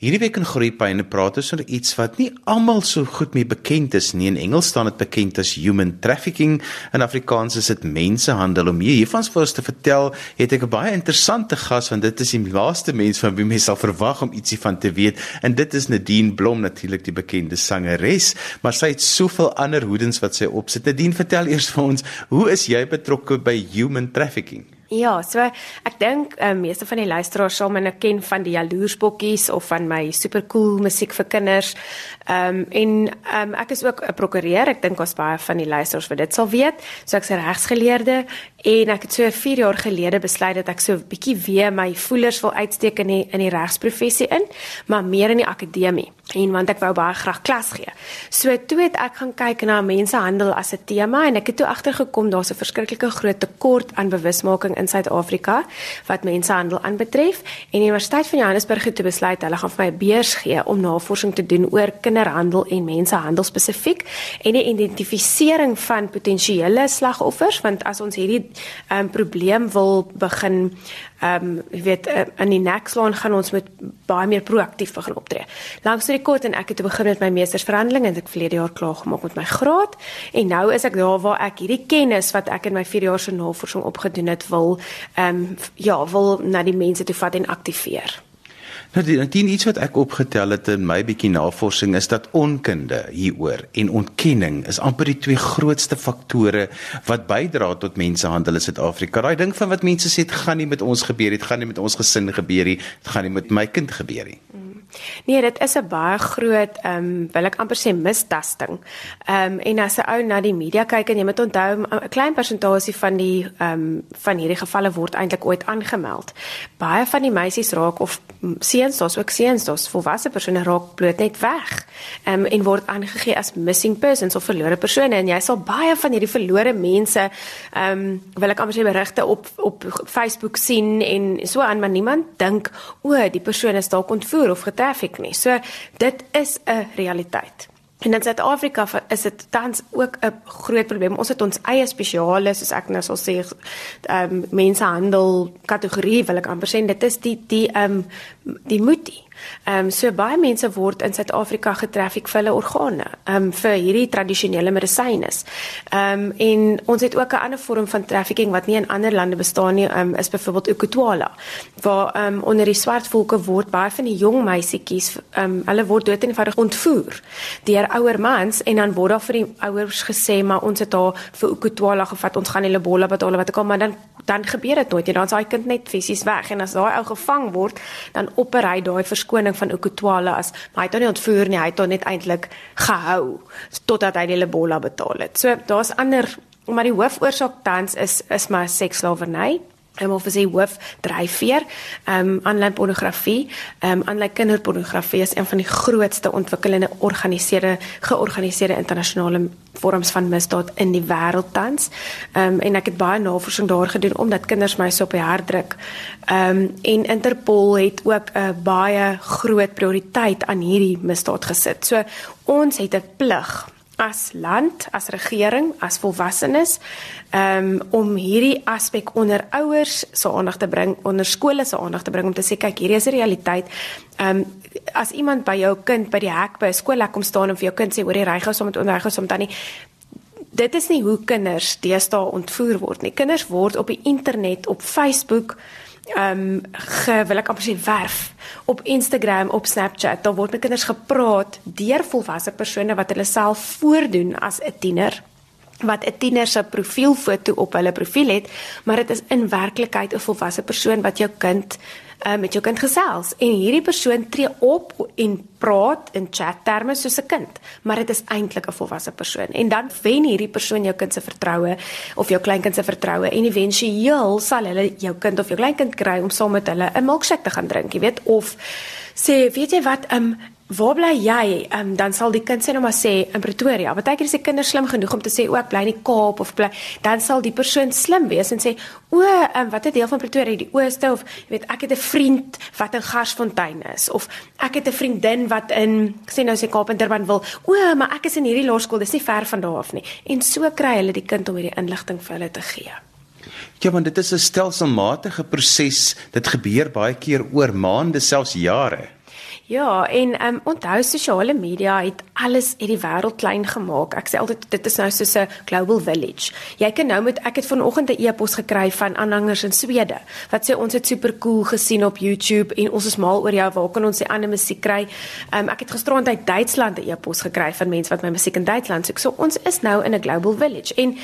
Hierdie week in Groepyne praat ons oor iets wat nie almal so goed mee bekend is nie. In Engels staan dit bekend as human trafficking, in Afrikaans is dit mensenhandel. Om hiervan vir ons te vertel, het ek 'n baie interessante gas want dit is die laaste mens van wie mens sal verwag om ietsie van te weet en dit is Nadine Blom natuurlik die bekende sangeres, maar sy het soveel ander hoedens wat sy opsit. Nadine, vertel eers vir ons, hoe is jy betrokke by human trafficking? Ja, so ek dink uh, meeste van die luisteraars sal my nou ken van die jaloersbokkies of van my supercool musiek vir kinders. Ehm um, en ehm um, ek is ook 'n prokureur. Ek dink ons baie van die luisteraars wat dit sal weet. So ek's 'n regsgeleerde en ek het so 4 jaar gelede besluit dat ek so 'n bietjie weer my voelers wil uitsteek in die in die regsprofessie in, maar meer in die akademie. En want ek wou baie graag klas gee. So toe het ek gaan kyk na mensenhandel as 'n tema en ek het toe agtergekom daar's 'n verskriklike groot tekort aan bewusmaking in Suid-Afrika wat mensenhandel aanbetref en die Universiteit van Johannesburg het besluit hulle gaan vir my 'n beurs gee om navorsing te doen oor kinderhandel en mensenhandel spesifiek en die identifisering van potensiële slagoffers want as ons hierdie um, probleem wil begin ehm um, weet uh, in die nekslaan gaan ons met baie meer proaktief begin optree. Langs die kort en ek het begin met my meestersverhandeling en ek verlede jaar klaar gemaak met my graad en nou is ek daar waar ek hierdie kennis wat ek in my 4 jaar se navorsing opgedoen het wil ehm um, ja, wil na die mense toe vat en aktiveer. Nou die, die iets wat ek opgetel het in my bietjie navorsing is dat onkunde hieroor en ontkenning is amper die twee grootste faktore wat bydra tot mensenhandel in Suid-Afrika. Daai ding van wat mense sê dit gaan nie met ons gebeur nie, dit gaan nie met ons gesin gebeur nie, dit gaan nie met my kind gebeur nie. Mm. Nee, dit is 'n baie groot ehm um, wil ek amper sê mistasting. Ehm um, en as 'n ou na die media kyk en jy moet onthou 'n klein persentasie van die ehm um, van hierdie gevalle word eintlik ooit aangemeld. Baie van die meisies raak of seuns, daar's ook seuns, daar's volwasse persone raak bloot net weg. Ehm um, en word aangegee as missing persons of verlore persone en jy sal baie van hierdie verlore mense ehm um, wil ek amper sê berigte op op Facebook sien en so aan maar niemand dink o, die persoon is dalk ontvoer of traffic nie. So dit is 'n realiteit. En in Suid-Afrika is dit tans ook 'n groot probleem. Ons het ons eie spesiale, soos ek nou sal sê, ehm um, mensenhandel kategorie, wil ek amper sê, dit is die die ehm um, die mutie. Ehm um, so baie mense word in Suid-Afrika getraffic vir hulle organe, ehm um, vir hierdie tradisionele medisyne. Ehm um, en ons het ook 'n ander vorm van trafficking wat nie in ander lande bestaan nie, ehm um, is byvoorbeeld Ekotwala, waar ehm um, onder die swart volke word baie van die jong meisietjies ehm um, hulle word dood eenvoudig ontvoer deur ouer mans en dan word daar vir die ouers gesê maar ons het haar vir Ekotwala gevat, ons gaan hulle bolle betaal wat ek al maar dan dan gebeur dit nooit nie. Dan is daai kind net fisies weg en as daai ou gevang word, dan opper hy daai verskoning van Okutwala as maar hy het hom nie ontvoer nie, hy het hom net eintlik gehou totdat hy die lebola betaal het. So daar's ander maar die hoofoorsaak tans is is maar seksslawerny Ehm of as hy hoof dryfveer, ehm um, aanlyn pornografie, ehm um, aanlyn kinderpornografie is een van die grootste ontwikkelende organiseerde georganiseerde internasionale vorms van misdaad in die wêreld tans. Ehm um, en ek het baie navorsing daar gedoen omdat kinders my so op die hart druk. Ehm um, en Interpol het ook 'n baie groot prioriteit aan hierdie misdaad gesit. So ons het 'n plig as land, as regering, as volwassenes um, om hierdie aspek onder ouers se aandag te bring, onder skole se aandag te bring om te sê kyk, hierdie is 'n realiteit. Um, as iemand by jou kind by die hek by 'n skool kom staan en vir jou kind sê hoor jy ry gou saam met onderrig gou saam dan nie Dit is nie hoe kinders deesdae ontvoer word nie. Kinders word op die internet, op Facebook, ehm um, gewil ek amper sê werf op Instagram, op Snapchat. Daar word met kinders gepraat deur volwasse persone wat hulle self voordoen as 'n tiener wat 'n tiener se profielfoto op hulle profiel het, maar dit is in werklikheid 'n volwasse persoon wat jou kind uh, met jou kind gesels en hierdie persoon tree op en praat in chat terme soos 'n kind, maar dit is eintlik 'n volwasse persoon. En dan wen hierdie persoon jou kind se vertroue of jou kleinkind se vertroue en éventueel sal hulle jou kind of jou kleinkind kry om saam met hulle 'n milkshake te gaan drink, jy weet, of sê, weet jy wat, um, Waar bly jy? Ehm um, dan sal die kind sê nou maar sê in Pretoria. Partykeer is die kinders slim genoeg om te sê o, ek bly in die Kaap of bly dan sal die persoon slim wees en sê o, ehm um, watter deel van Pretoria? Die ooste of jy weet ek het 'n vriend wat in Garsfontein is of ek het 'n vriendin wat in sê nou sê Kaap en Durban wil. O, maar ek is in hierdie laerskool, dis nie ver van daar af nie. En so kry hulle die kind om hierdie inligting vir hulle te gee. Ja, want dit is 'n stelselmatige proses. Dit gebeur baie keer oor maande, selfs jare. Ja, en ehm um, onthou sosiale media het alles uit die wêreld klein gemaak. Ek sê altyd dit is nou soos 'n global village. Jy kan nou met ek het vanoggend 'n e-pos gekry van aanhangers in Swede wat sê ons het super cool gesien op YouTube en ons is mal oor jou. Waar kan ons se ander musiek kry? Ehm um, ek het gisterond uit Duitsland 'n e-pos gekry van mense wat my musiek in Duitsland soek. So ons is nou in 'n global village. En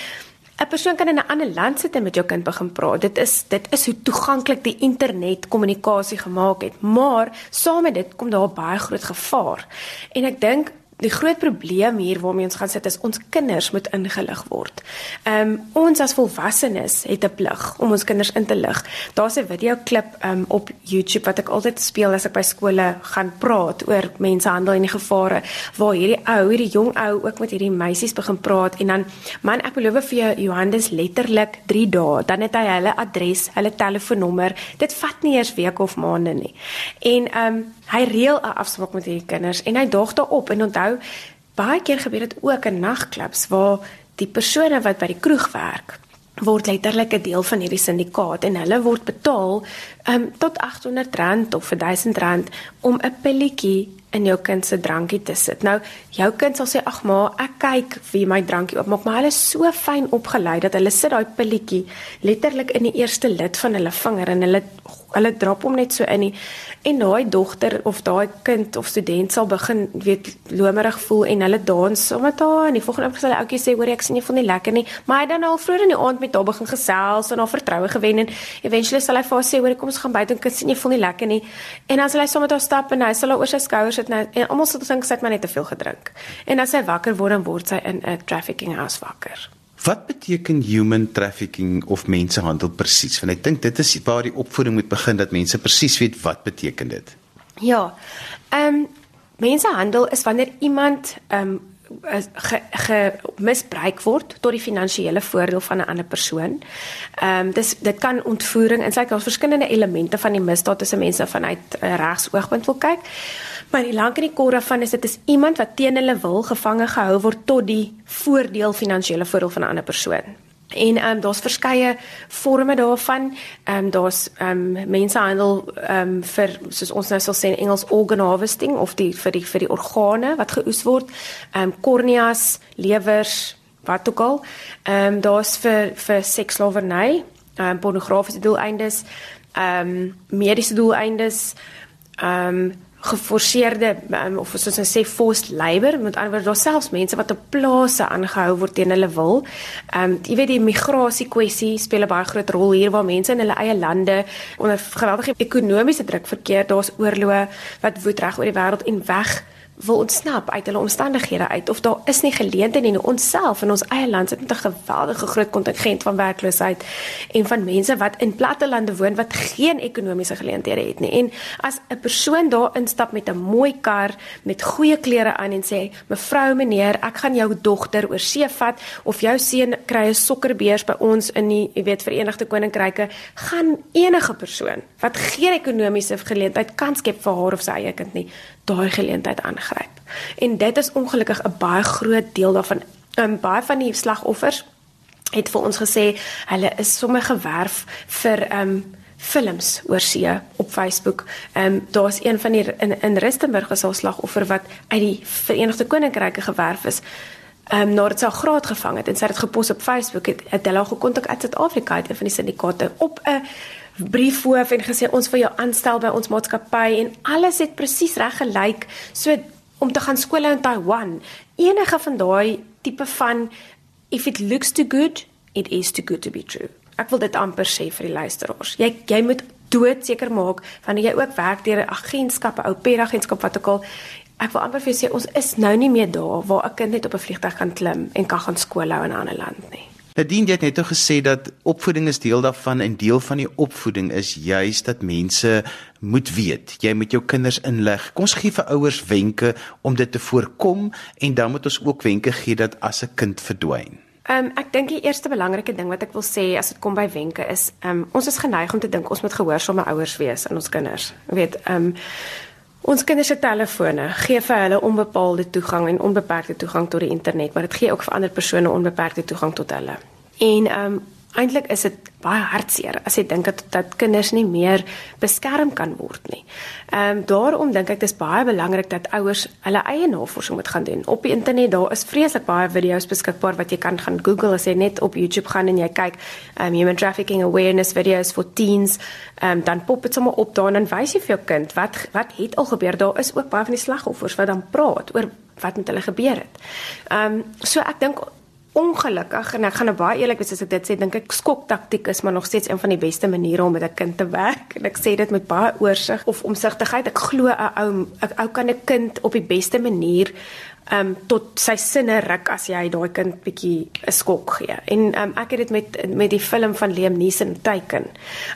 'n persoon kan in 'n ander land sit en met jou kind begin praat. Dit is dit is hoe toeganklik die internet kommunikasie gemaak het. Maar saam met dit kom daar baie groot gevaar. En ek dink Die groot probleem hier waarmee ons gaan sit is ons kinders moet ingelig word. Ehm um, ons as volwassenes het 'n plig om ons kinders in te lig. Daar's 'n video klip ehm um, op YouTube wat ek altyd speel as ek by skole gaan praat oor mensenhandel en die gevare waar hierdie ou, hierdie jong ou ook met hierdie meisies begin praat en dan man ek beloof vir jou Johannes letterlik 3 dae dan het hy hulle adres, hulle telefoonnommer. Dit vat nie eers weke of maande nie. En ehm um, hy reël 'n afspraak met hierdie kinders en hy daag daarop en onthou baie keer gebeur dit ook in nagklubs waar die persone wat by die kroeg werk word letterlik 'n deel van hierdie syndikaat en hulle word betaal um, tot R800 of R1000 om 'n pilletjie in jou kind se drankie te sit. Nou, jou kind sal sê ag ma, ek kyk wie my drankie oopmaak, maar hulle is so fyn opgelei dat hulle sit daai pilletjie letterlik in die eerste lid van hulle vinger en hulle hulle drop hom net so in die, en daai dogter of daai kind of student sal begin weet lomerig voel en hulle dans sommer daar en die volgende oomblik sal die ouetjie sê hoor ek sien jy voel nie lekker nie. Maar hy dan al vroeër in die aand met haar begin gesels en haar vertroue gewen en eventually sal hy vir haar sê hoor kom ons gaan buite en kyk sien jy voel nie lekker nie. En dan sal hy sommer daar stap en hy sal haar oor sy skouers sit nou en almal sal dink sy het maar net te veel gedrink. En as hy wakker word dan word sy in 'n trafficking house wakker Wat beteken human trafficking of mensenhandel presies? Want ek dink dit is waar die opvoeding moet begin dat mense presies weet wat beteken dit. Ja. Ehm um, mensenhandel is wanneer iemand ehm um, ge, ge misbruik word tot die finansiële voordeel van 'n ander persoon. Ehm um, dis dit kan ontvoering en sy kan verskillende elemente van die misdaad tussen mense vanuit 'n regsoogpunt wil kyk. Maar die lank en die kort daarvan is dit is iemand wat teen hulle wil gevange gehou word tot die voordeel finansiële voordeel van 'n ander persoon. En ehm um, daar's verskeie forme daarvan. Ehm um, daar's ehm um, mensenhandel ehm um, vir soos ons nou sal sê in Engels organ harvesting of die vir die vir die organe wat geoes word. Ehm um, korneas, lewers, wat ook al. Ehm um, daar's vir vir seksslawerny, ehm um, pornografiese doeleindes, ehm um, mediese doeleindes, ehm um, geforseerde um, of soos ons sê forced labor met ander woorde daar selfs mense wat op plase aangehou word teen hulle wil. Ehm um, jy weet die migrasie kwessie speel 'n baie groot rol hier waar mense in hulle eie lande onder geweldige ekonomiese druk verkeer. Daar's oorloë wat woed reg oor die wêreld en weg wil ontsnap uit hulle omstandighede uit of daar is nie geleenthede in onsself in ons eie land sit met 'n geweldige groot kontingent van werkloosheid en van mense wat in platte lande woon wat geen ekonomiese geleenthede het nie. En as 'n persoon daar instap met 'n mooi kar met goeie klere aan en sê mevrou meneer ek gaan jou dogter oor see vat of jou seun kry 'n sokkerbeurs by ons in die jy weet Verenigde Koninkryke gaan enige persoon wat geen ekonomiese geleentheid kan skep vir haar of sy eie kind nie daai geleentheid aangryp. En dit is ongelukkig 'n baie groot deel daarvan. Um, baie van die slagoffers het vir ons gesê hulle is sommer gewerf vir um films oor see op Facebook. Ehm um, daar's een van die in in Rustenburg was 'n slagoffer wat uit die Verenigde Koninkryke gewerf is. Ehm um, nadat sy graad gevang het en sy het dit gepos op Facebook het, het hulle gekontak uit Suid-Afrika uit een van die syndikaate op 'n briefhoof en gesê ons wil jou aanstel by ons maatskappy en alles het presies reg gelyk so om te gaan skool in Taiwan. Enige van daai tipe van if it looks too good it is too good to be true. Ek wil dit amper sê vir die luisteraars. Jy jy moet dood seker maak wanneer jy ook werk deur 'n agentskap 'n ou peragentskap wat ook al. Ek wil amper vir jou sê ons is nou nie meer daar waar 'n kind net op 'n vliegtuig kan klim en kan gaan skool hou in 'n ander land nie Nadien het net gesê dat opvoeding is deel daarvan en deel van die opvoeding is juis dat mense moet weet. Jy moet jou kinders inlig. Kom ons gee vir ouers wenke om dit te voorkom en dan moet ons ook wenke gee dat as 'n kind verdwyn. Ehm um, ek dink die eerste belangrike ding wat ek wil sê as dit kom by wenke is ehm um, ons is geneig om te dink ons moet gehoorsame ouers wees aan ons kinders. Jy weet ehm um, Ons kinders se telefone gee vir hulle onbepaalde toegang en onbeperkte toegang tot die internet, maar dit gee ook vir ander persone onbeperkte toegang tot hulle. En ehm um, eintlik is dit baie hartseer as jy dink dat dat kinders nie meer beskerm kan word nie. Ehm um, daarom dink ek dis baie belangrik dat ouers hulle eie navorsing moet gaan doen. Op die internet daar is vreeslik baie video's beskikbaar wat jy kan gaan Google as jy net op YouTube gaan en jy kyk um, human trafficking awareness videos for teens, um, dan pop dit sommer op daar en dan wys jy vir jou kind wat wat het al gebeur. Daar is ook baie van die slagoffers wat dan praat oor wat met hulle gebeur het. Ehm um, so ek dink ongelukkig en ek gaan nou baie eerlik wees as ek dit sê, dink ek skok taktiek is maar nog steeds een van die beste maniere om met 'n kind te werk en ek sê dit met baie oorsig of omsigtigheid. Ek glo 'n ou 'n ou kan 'n kind op die beste manier um tot sy sinne ruk as jy daai kind bietjie 'n skok gee. En um ek het dit met met die film van Liam Neeson teiken.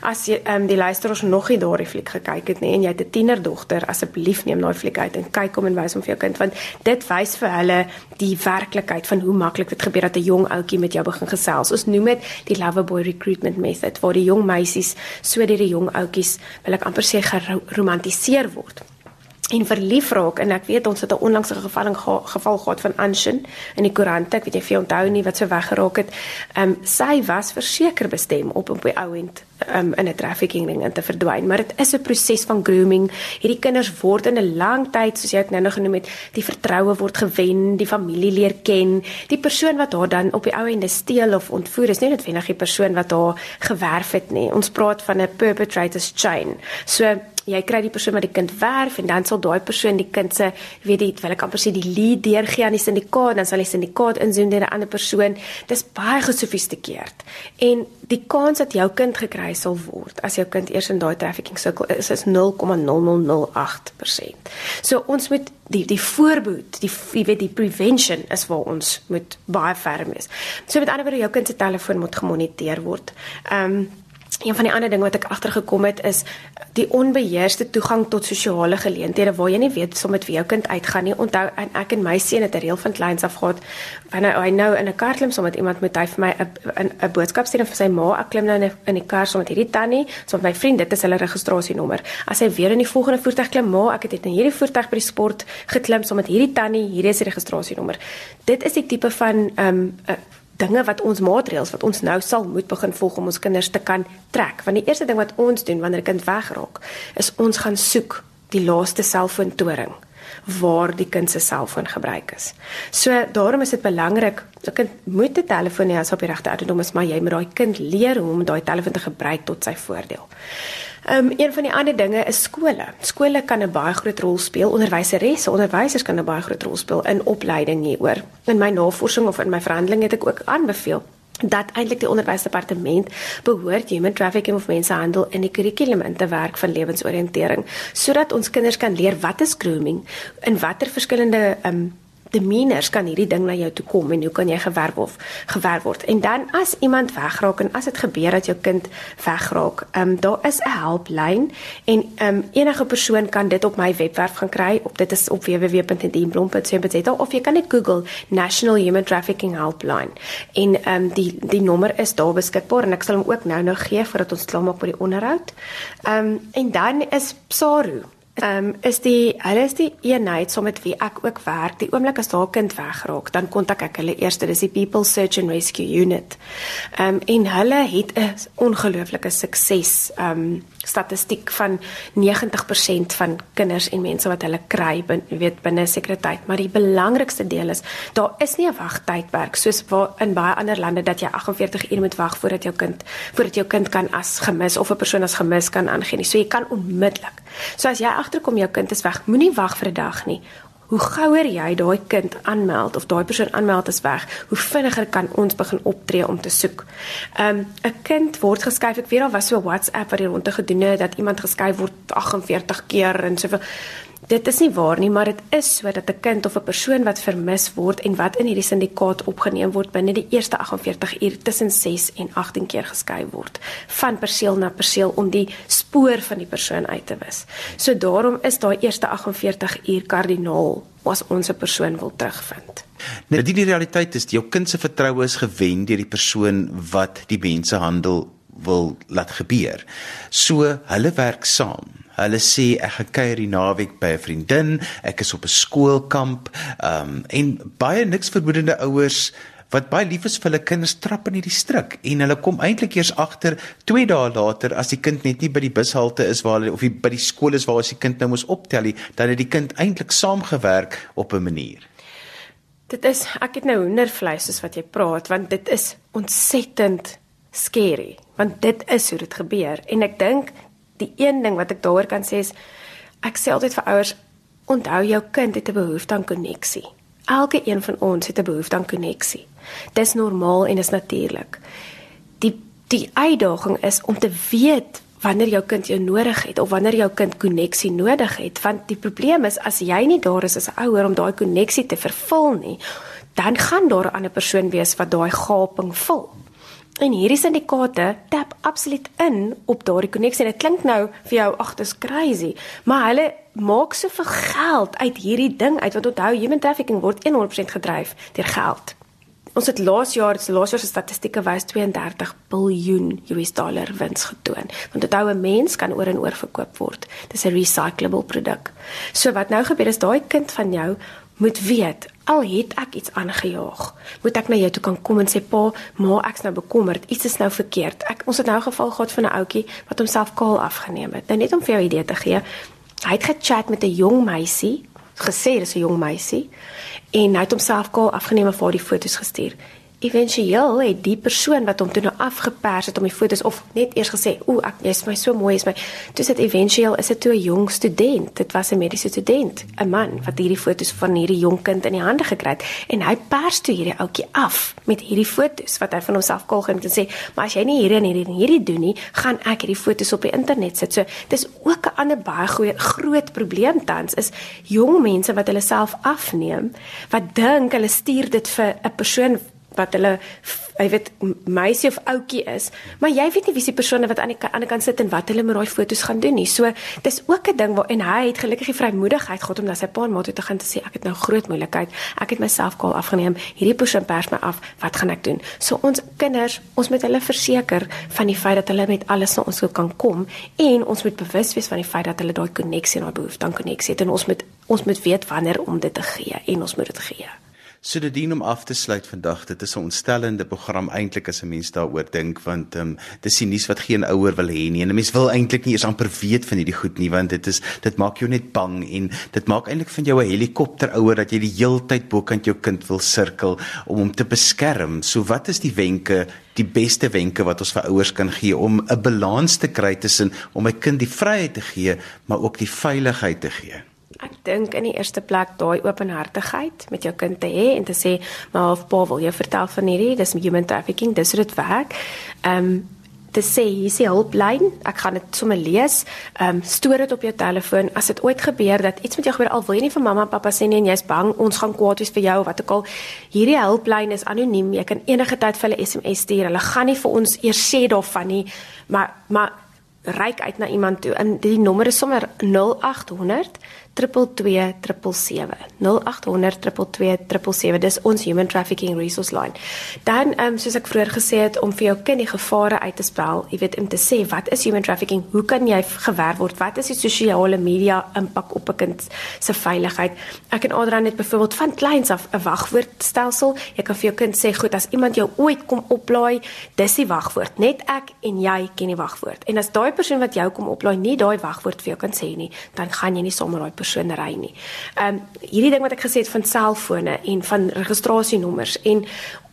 As jy um die luisteraars nog nie daardie fliek gekyk het nie en jy het 'n tienerdogter, asseblief neem daai fliek uit en kyk hom en wys hom vir jou kind want dit wys vir hulle die werklikheid van hoe maklik dit gebeur dat 'n jong ouetjie met jou begin gesels. Ons noem dit die Loverboy recruitment method waar die jong meisies so deur die jong ouetjies wil ek amper sê geromantiseer word en verlief raak en ek weet ons het 'n onlangse geval geval gehad van Anshin in die koerante. Ek weet jy veel onthou nie wat so weggeraak het. Ehm um, sy was verseker bestem op op die ou end um, in 'n trafficking ding in te verdwyn maar dit is 'n proses van grooming. Hierdie kinders word in 'n lang tyd soos jy het nou nog genoem het die vertroue word gewen die familie leer ken. Die persoon wat haar dan op die ou end steel of ontvoer is nie noodwendig die persoon wat haar gewerf het nie. Ons praat van 'n perpetrators chain. So jy kry die persoon wat die kind werf en dan sal daai persoon die kind se weet jy wil ek amper sê die lead deurgee aan die syndikaat dan sal die syndikaat inzoom deur 'n ander persoon dis baie gesofistikeerd en die kans dat jou kind gekry sal word as jou kind eers in daai trafficking sirkel is is 0,0008%. So ons moet die die voorbehoed, die jy weet die prevention is waar ons moet baie ferm is. So met ander woorde jou kind se telefoon moet gemoniteer word. Ehm um, Een van die ander dinge wat ek agtergekom het is die onbeheerste toegang tot sosiale geleenthede waar jy nie weet sommer met wie jou kind uitgaan nie. Onthou en ek en my seun het 'n reël van kleins af gehad wanneer hy nou in 'n kar klim sommer met iemand met hy vir my 'n 'n boodskap stuur vir sy ma. Ek klim nou in 'n in die kar sommer met hierdie tannie, sommer my vriend, dit is hulle registrasienommer. As hy weer in die volgende voertuig klim, ma, ek het in hierdie voertuig by die sport geklim sommer met hierdie tannie, hier is die registrasienommer. Dit is die tipe van ehm um, dinge wat ons maatreëls wat ons nou sal moet begin volg om ons kinders te kan trek. Want die eerste ding wat ons doen wanneer 'n kind wegraak, is ons gaan soek die laaste selfoontoring waar die kind se selfoon gebruik is. So daarom is dit belangrik, 'n kind moet 'n telefoon hê as op die regte ouderdom is, maar jy moet daai kind leer hoe om daai telefoon te gebruik tot sy voordeel. Um, een van die ander dinge is skole. Skole kan 'n baie groot rol speel. Onderwyseresse, onderwysers kan 'n baie groot rol speel in opleiding hieroor. In my navorsing of in my verhandeling het ek ook aanbeveel dat eintlik die onderwysdepartement behoort human trafficking of mensenhandel in die kurrikulum in te werk van lewensoriëntering sodat ons kinders kan leer wat is grooming en watter verskillende um, demeanors kan hierdie ding na jou toe kom en hoe kan jy gewerf of gewerf word. En dan as iemand wegraak en as dit gebeur dat jou kind wegraak, ehm um, daar is 'n helplyn en ehm um, enige persoon kan dit op my webwerf gaan kry. Op dit is op www.dienblom.co.za of jy kan net Google National Human Trafficking Helpline. En ehm um, die die nommer is daar beskikbaar en ek sal hom ook nou nou gee voordat ons klaar maak met die onderhoud. Ehm um, en dan is PSARU Ehm um, is die hulle is die eenheid saam met wie ek ook werk. Die oomblik as daar 'n kind wegraak, dan kontak ek hulle eers. Dit is die People Search and Rescue Unit. Ehm um, en hulle het 'n ongelooflike sukses ehm um, statistiek van 90% van kinders en mense wat hulle kry, bin, weet binne sekere tyd, maar die belangrikste deel is daar is nie 'n wagtydperk soos waar in baie ander lande dat jy 48 uur moet wag voordat jou kind voordat jou kind kan as gemis of 'n persoon as gemis kan aangee nie. So jy kan onmiddellik. So as jy agterkom jou kind is weg, moenie wag vir 'n dag nie hoe gouer jy daai kind aanmeld of daai persoon aanmeld is weg, hoe vinniger kan ons begin optree om te soek. Um 'n kind word geskuif. Ek weet al was so 'n WhatsApp wat hier rondte gedoen het dat iemand geskuif word 48 keer en soveel dit is nie waar nie, maar dit is sodat 'n kind of 'n persoon wat vermis word en wat in hierdie syndikaat opgeneem word binne die eerste 48 uur tussen 6 en 18 keer geskei word van perseel na perseel om die spoor van die persoon uit te wis. So daarom is daai eerste 48 uur kardinaal as ons 'n persoon wil terugvind. Nou die, die realiteit is jou kind se vertroue is gewen deur die persoon wat die mensehandel wil laat gebeur. So hulle werk saam. Hulle sê ek gaan kuier die naweek by 'n vriendin, ek is op 'n skoolkamp, ehm um, en baie niks vermoedende ouers wat baie lief is vir hulle kinders trap in hierdie struik. En hulle kom eintlik eers agter 2 dae later as die kind net nie by die bushalte is waar hulle of die, by die skool is waar as die kind nou moes optel nie, dan het die kind eintlik saamgewerk op 'n manier. Dit is ek het nou hoendervleis soos wat jy praat want dit is ontsettend scary want dit is hoe dit gebeur. En ek dink die een ding wat ek daaroor kan sê is ek sê altyd vir ouers onthou jou kind het 'n behoefte aan koneksie. Elke een van ons het 'n behoefte aan koneksie. Dis normaal en is natuurlik. Die die uitdaging is om te weet wanneer jou kind jou nodig het of wanneer jou kind koneksie nodig het want die probleem is as jy nie daar is as 'n ouer om daai koneksie te vervul nie dan gaan daar 'n ander persoon wees wat daai gaping vul en hierdie syndikaate tap absoluut in op daardie koneksie dit klink nou vir jou ag dis crazy maar hulle maak soveel geld uit hierdie ding uit want onthou human trafficking word 100% gedryf deur geld Ons het laas jaar, se laas jaar se statistieke wys 32 biljoen US dollar wins getoon. Want dit hou 'n mens kan oor en oor verkoop word. Dis 'n recyclable produk. So wat nou gebeur is daai kind van jou moet weet, al het ek iets aangejaag, moet ek na jou toe kan kom en sê pa, ma, ek's nou bekommerd, iets is nou verkeerd. Ek ons het nou 'n geval gehad van 'n ouetjie wat homself kaal afgeneem het. Nou net om vir jou 'n idee te gee, hy het gechat met 'n jong meisie, gesê dis 'n jong meisie en hy het homself kaal afgeneem en vir die foto's gestuur. Eventueel het die persoon wat hom toe nou afgepers het om die foto's of net eers gesê, "O, ek jy's my so mooi is my." Toe sit eventueel is dit toe 'n jong student. Dit was 'n mediese student, 'n man wat hierdie foto's van hierdie jong kind in die hande gekry het en hy pers toe hierdie ouetjie af met hierdie foto's wat hy van homself het en sê, "Maar as jy nie hierdie en hierdie en hierdie doen nie, gaan ek hierdie foto's op die internet sit." So, dis ook 'n ander baie goeie groot probleem tans is jong mense wat hulle self afneem, wat dink hulle stuur dit vir 'n persoon wat hulle jy weet meisie of ouetjie is, maar jy weet nie wie se persone wat aan die ander kant sit en wat hulle met daai foto's gaan doen nie. So dis ook 'n ding waar en hy het gelukkig die vrymoedigheid gehad om na sy pa en ma toe te gaan te sê ek het nou groot moeilikheid. Ek het myself kaal afgeneem. Hierdie persoon pers my af. Wat gaan ek doen? So ons kinders, ons moet hulle verseker van die feit dat hulle met alles na ons toe kan kom en ons moet bewus wees van die feit dat hulle daai koneksie en daai behoefte aan koneksie het en ons moet ons moet weet wanneer om dit te gee en ons moet dit gee. So dit dien om af te sluit vandag. Dit is 'n ontstellende program eintlik as 'n mens daaroor dink want ehm um, dis die nuus wat geen ouer wil hê nie. En 'n mens wil eintlik nie eens amper weet van hierdie goed nie want dit is dit maak jou net bang en dit maak eintlik van jou 'n helikopterouer dat jy die heeltyd bokant jou kind wil sirkel om hom te beskerm. So wat is die wenke, die beste wenke wat ons vir ouers kan gee om 'n balans te kry tussen om my kind die vryheid te gee, maar ook die veiligheid te gee? Ek dink in die eerste plek daai openhartigheid met jou kind te hê en te sê, "Maar of pa wil jy vertel van hierdie, dis human trafficking, dis hoe dit werk." Ehm um, te sê hier is die hulplyn. Ek gaan dit sommer lees. Ehm um, stoor dit op jou telefoon as dit ooit gebeur dat iets met jou gebeur al wil jy nie vir mamma en pappa sê nie en jy's bang ons gaan kwaad wees vir jou of wat ook al. Hierdie hulplyn is anoniem. Jy kan enige tyd vir hulle SMS stuur. Hulle gaan nie vir ons eers sê daarvan nie, maar maar reik uit na iemand toe. En die nommer is sommer 0800 22277 0800 dis ons human trafficking resource line. Dan ehm um, soos ek vroeër gesê het om vir jou kind die gevare uit te spel, jy weet om te sê wat is human trafficking? Hoe kan jy gewerf word? Wat is die sosiale media impak op 'n kind se veiligheid? Ek en Adrian het byvoorbeeld van kleins af 'n wagwoordstelsel. Jy kan vir jou kind sê, "Goed, as iemand jou ooit kom oplaai, dis die wagwoord. Net ek en jy ken die wagwoord." En as daai persoon wat jou kom oplaai nie daai wagwoord vir jou kan sê nie, dan gaan jy nie sommer daai persoon ry nie. Ehm um, hierdie ding wat ek gesê het van selfone en van registrasienommers en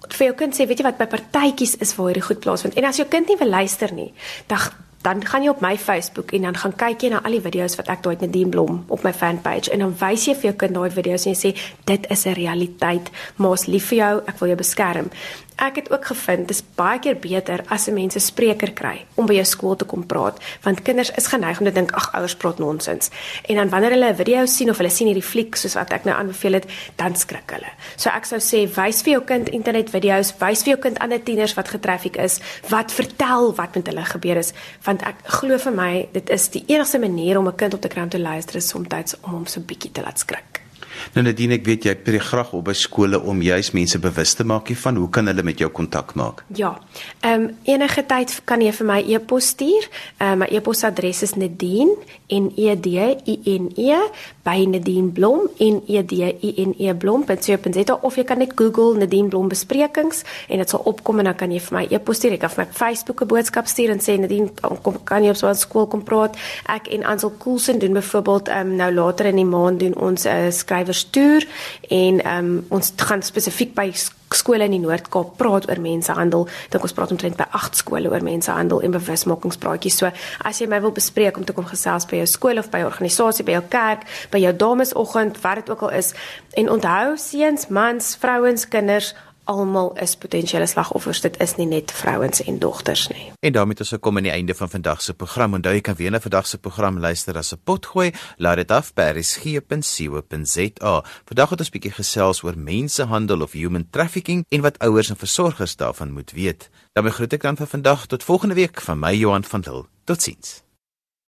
vir jou kind sê weet jy wat by partytjies is waar hierdie goed plaasvind. En as jou kind nie wil luister nie, dan dan gaan jy op my Facebook en dan gaan kyk jy na al die video's wat ek daai net Nadine Blom op my fanpage en dan wys jy vir jou kind daai video's en jy sê dit is 'n realiteit, maas lief vir jou, ek wil jou beskerm ek het ook gevind dis baie keer beter as 'n mens 'n spreker kry om by jou skool te kom praat want kinders is geneig om te dink ag ouers praat nonsens. En dan wanneer hulle 'n video sien of hulle sien hierdie fliek soos wat ek nou aanbeveel het dan skrik hulle. So ek sou sê wys vir jou kind internet video's wys vir jou kind ander tieners wat getraffiek is wat vertel wat met hulle gebeur is want ek glo vir my dit is die enigste manier om 'n kind op te kry om te luister is soms om hom so bietjie te laat skrik Nou Nadine, ek weet jy tree graag op by skole om juis mense bewus te maak hiervan. Hoe kan hulle met jou kontak maak? Ja. Ehm um, enige tyd kan jy vir my e-pos stuur. Ehm uh, my e-posadres is Nadine en E D I N E by Nadine Blom en E D I N E Blom.co.za of jy kan net Google Nadine Blom besprekings en dit sal opkom en dan kan jy vir my e-pos stuur. Ek kan vir my Facebook 'n boodskap stuur en sê Nadine kom kan jy op so 'n skool kom praat. Ek en Ansel Coulson doen byvoorbeeld ehm um, nou later in die maand doen ons 'n uh, skrywerstoer en ehm um, ons gaan spesifiek by skole in die Noord-Kaap praat oor mensehandel. Dink ons praat omtrent by 8 skole oor mensehandel en bewusmakingspraatjies. So as jy my wil bespreek om te kom gesels by jou skool of by 'n organisasie, by jou kerk, by jou damesoggend, wat dit ook al is, en onthou seuns, mans, vrouens, kinders almal is potensiële slagoffers. Dit is nie net vrouens en dogters nie. En daarmee het ons gekom aan die einde van vandag se program. Onthou jy kan weer na vandag se program luister as 'n potgooi. Laat dit af by resgep.co.za. Vandag het ons bietjie gesels oor mensehandel of human trafficking en wat ouers en versorgers daarvan moet weet. daarmee groet ek dan vir vandag tot volgende week van my Johan van Dil. Totsiens.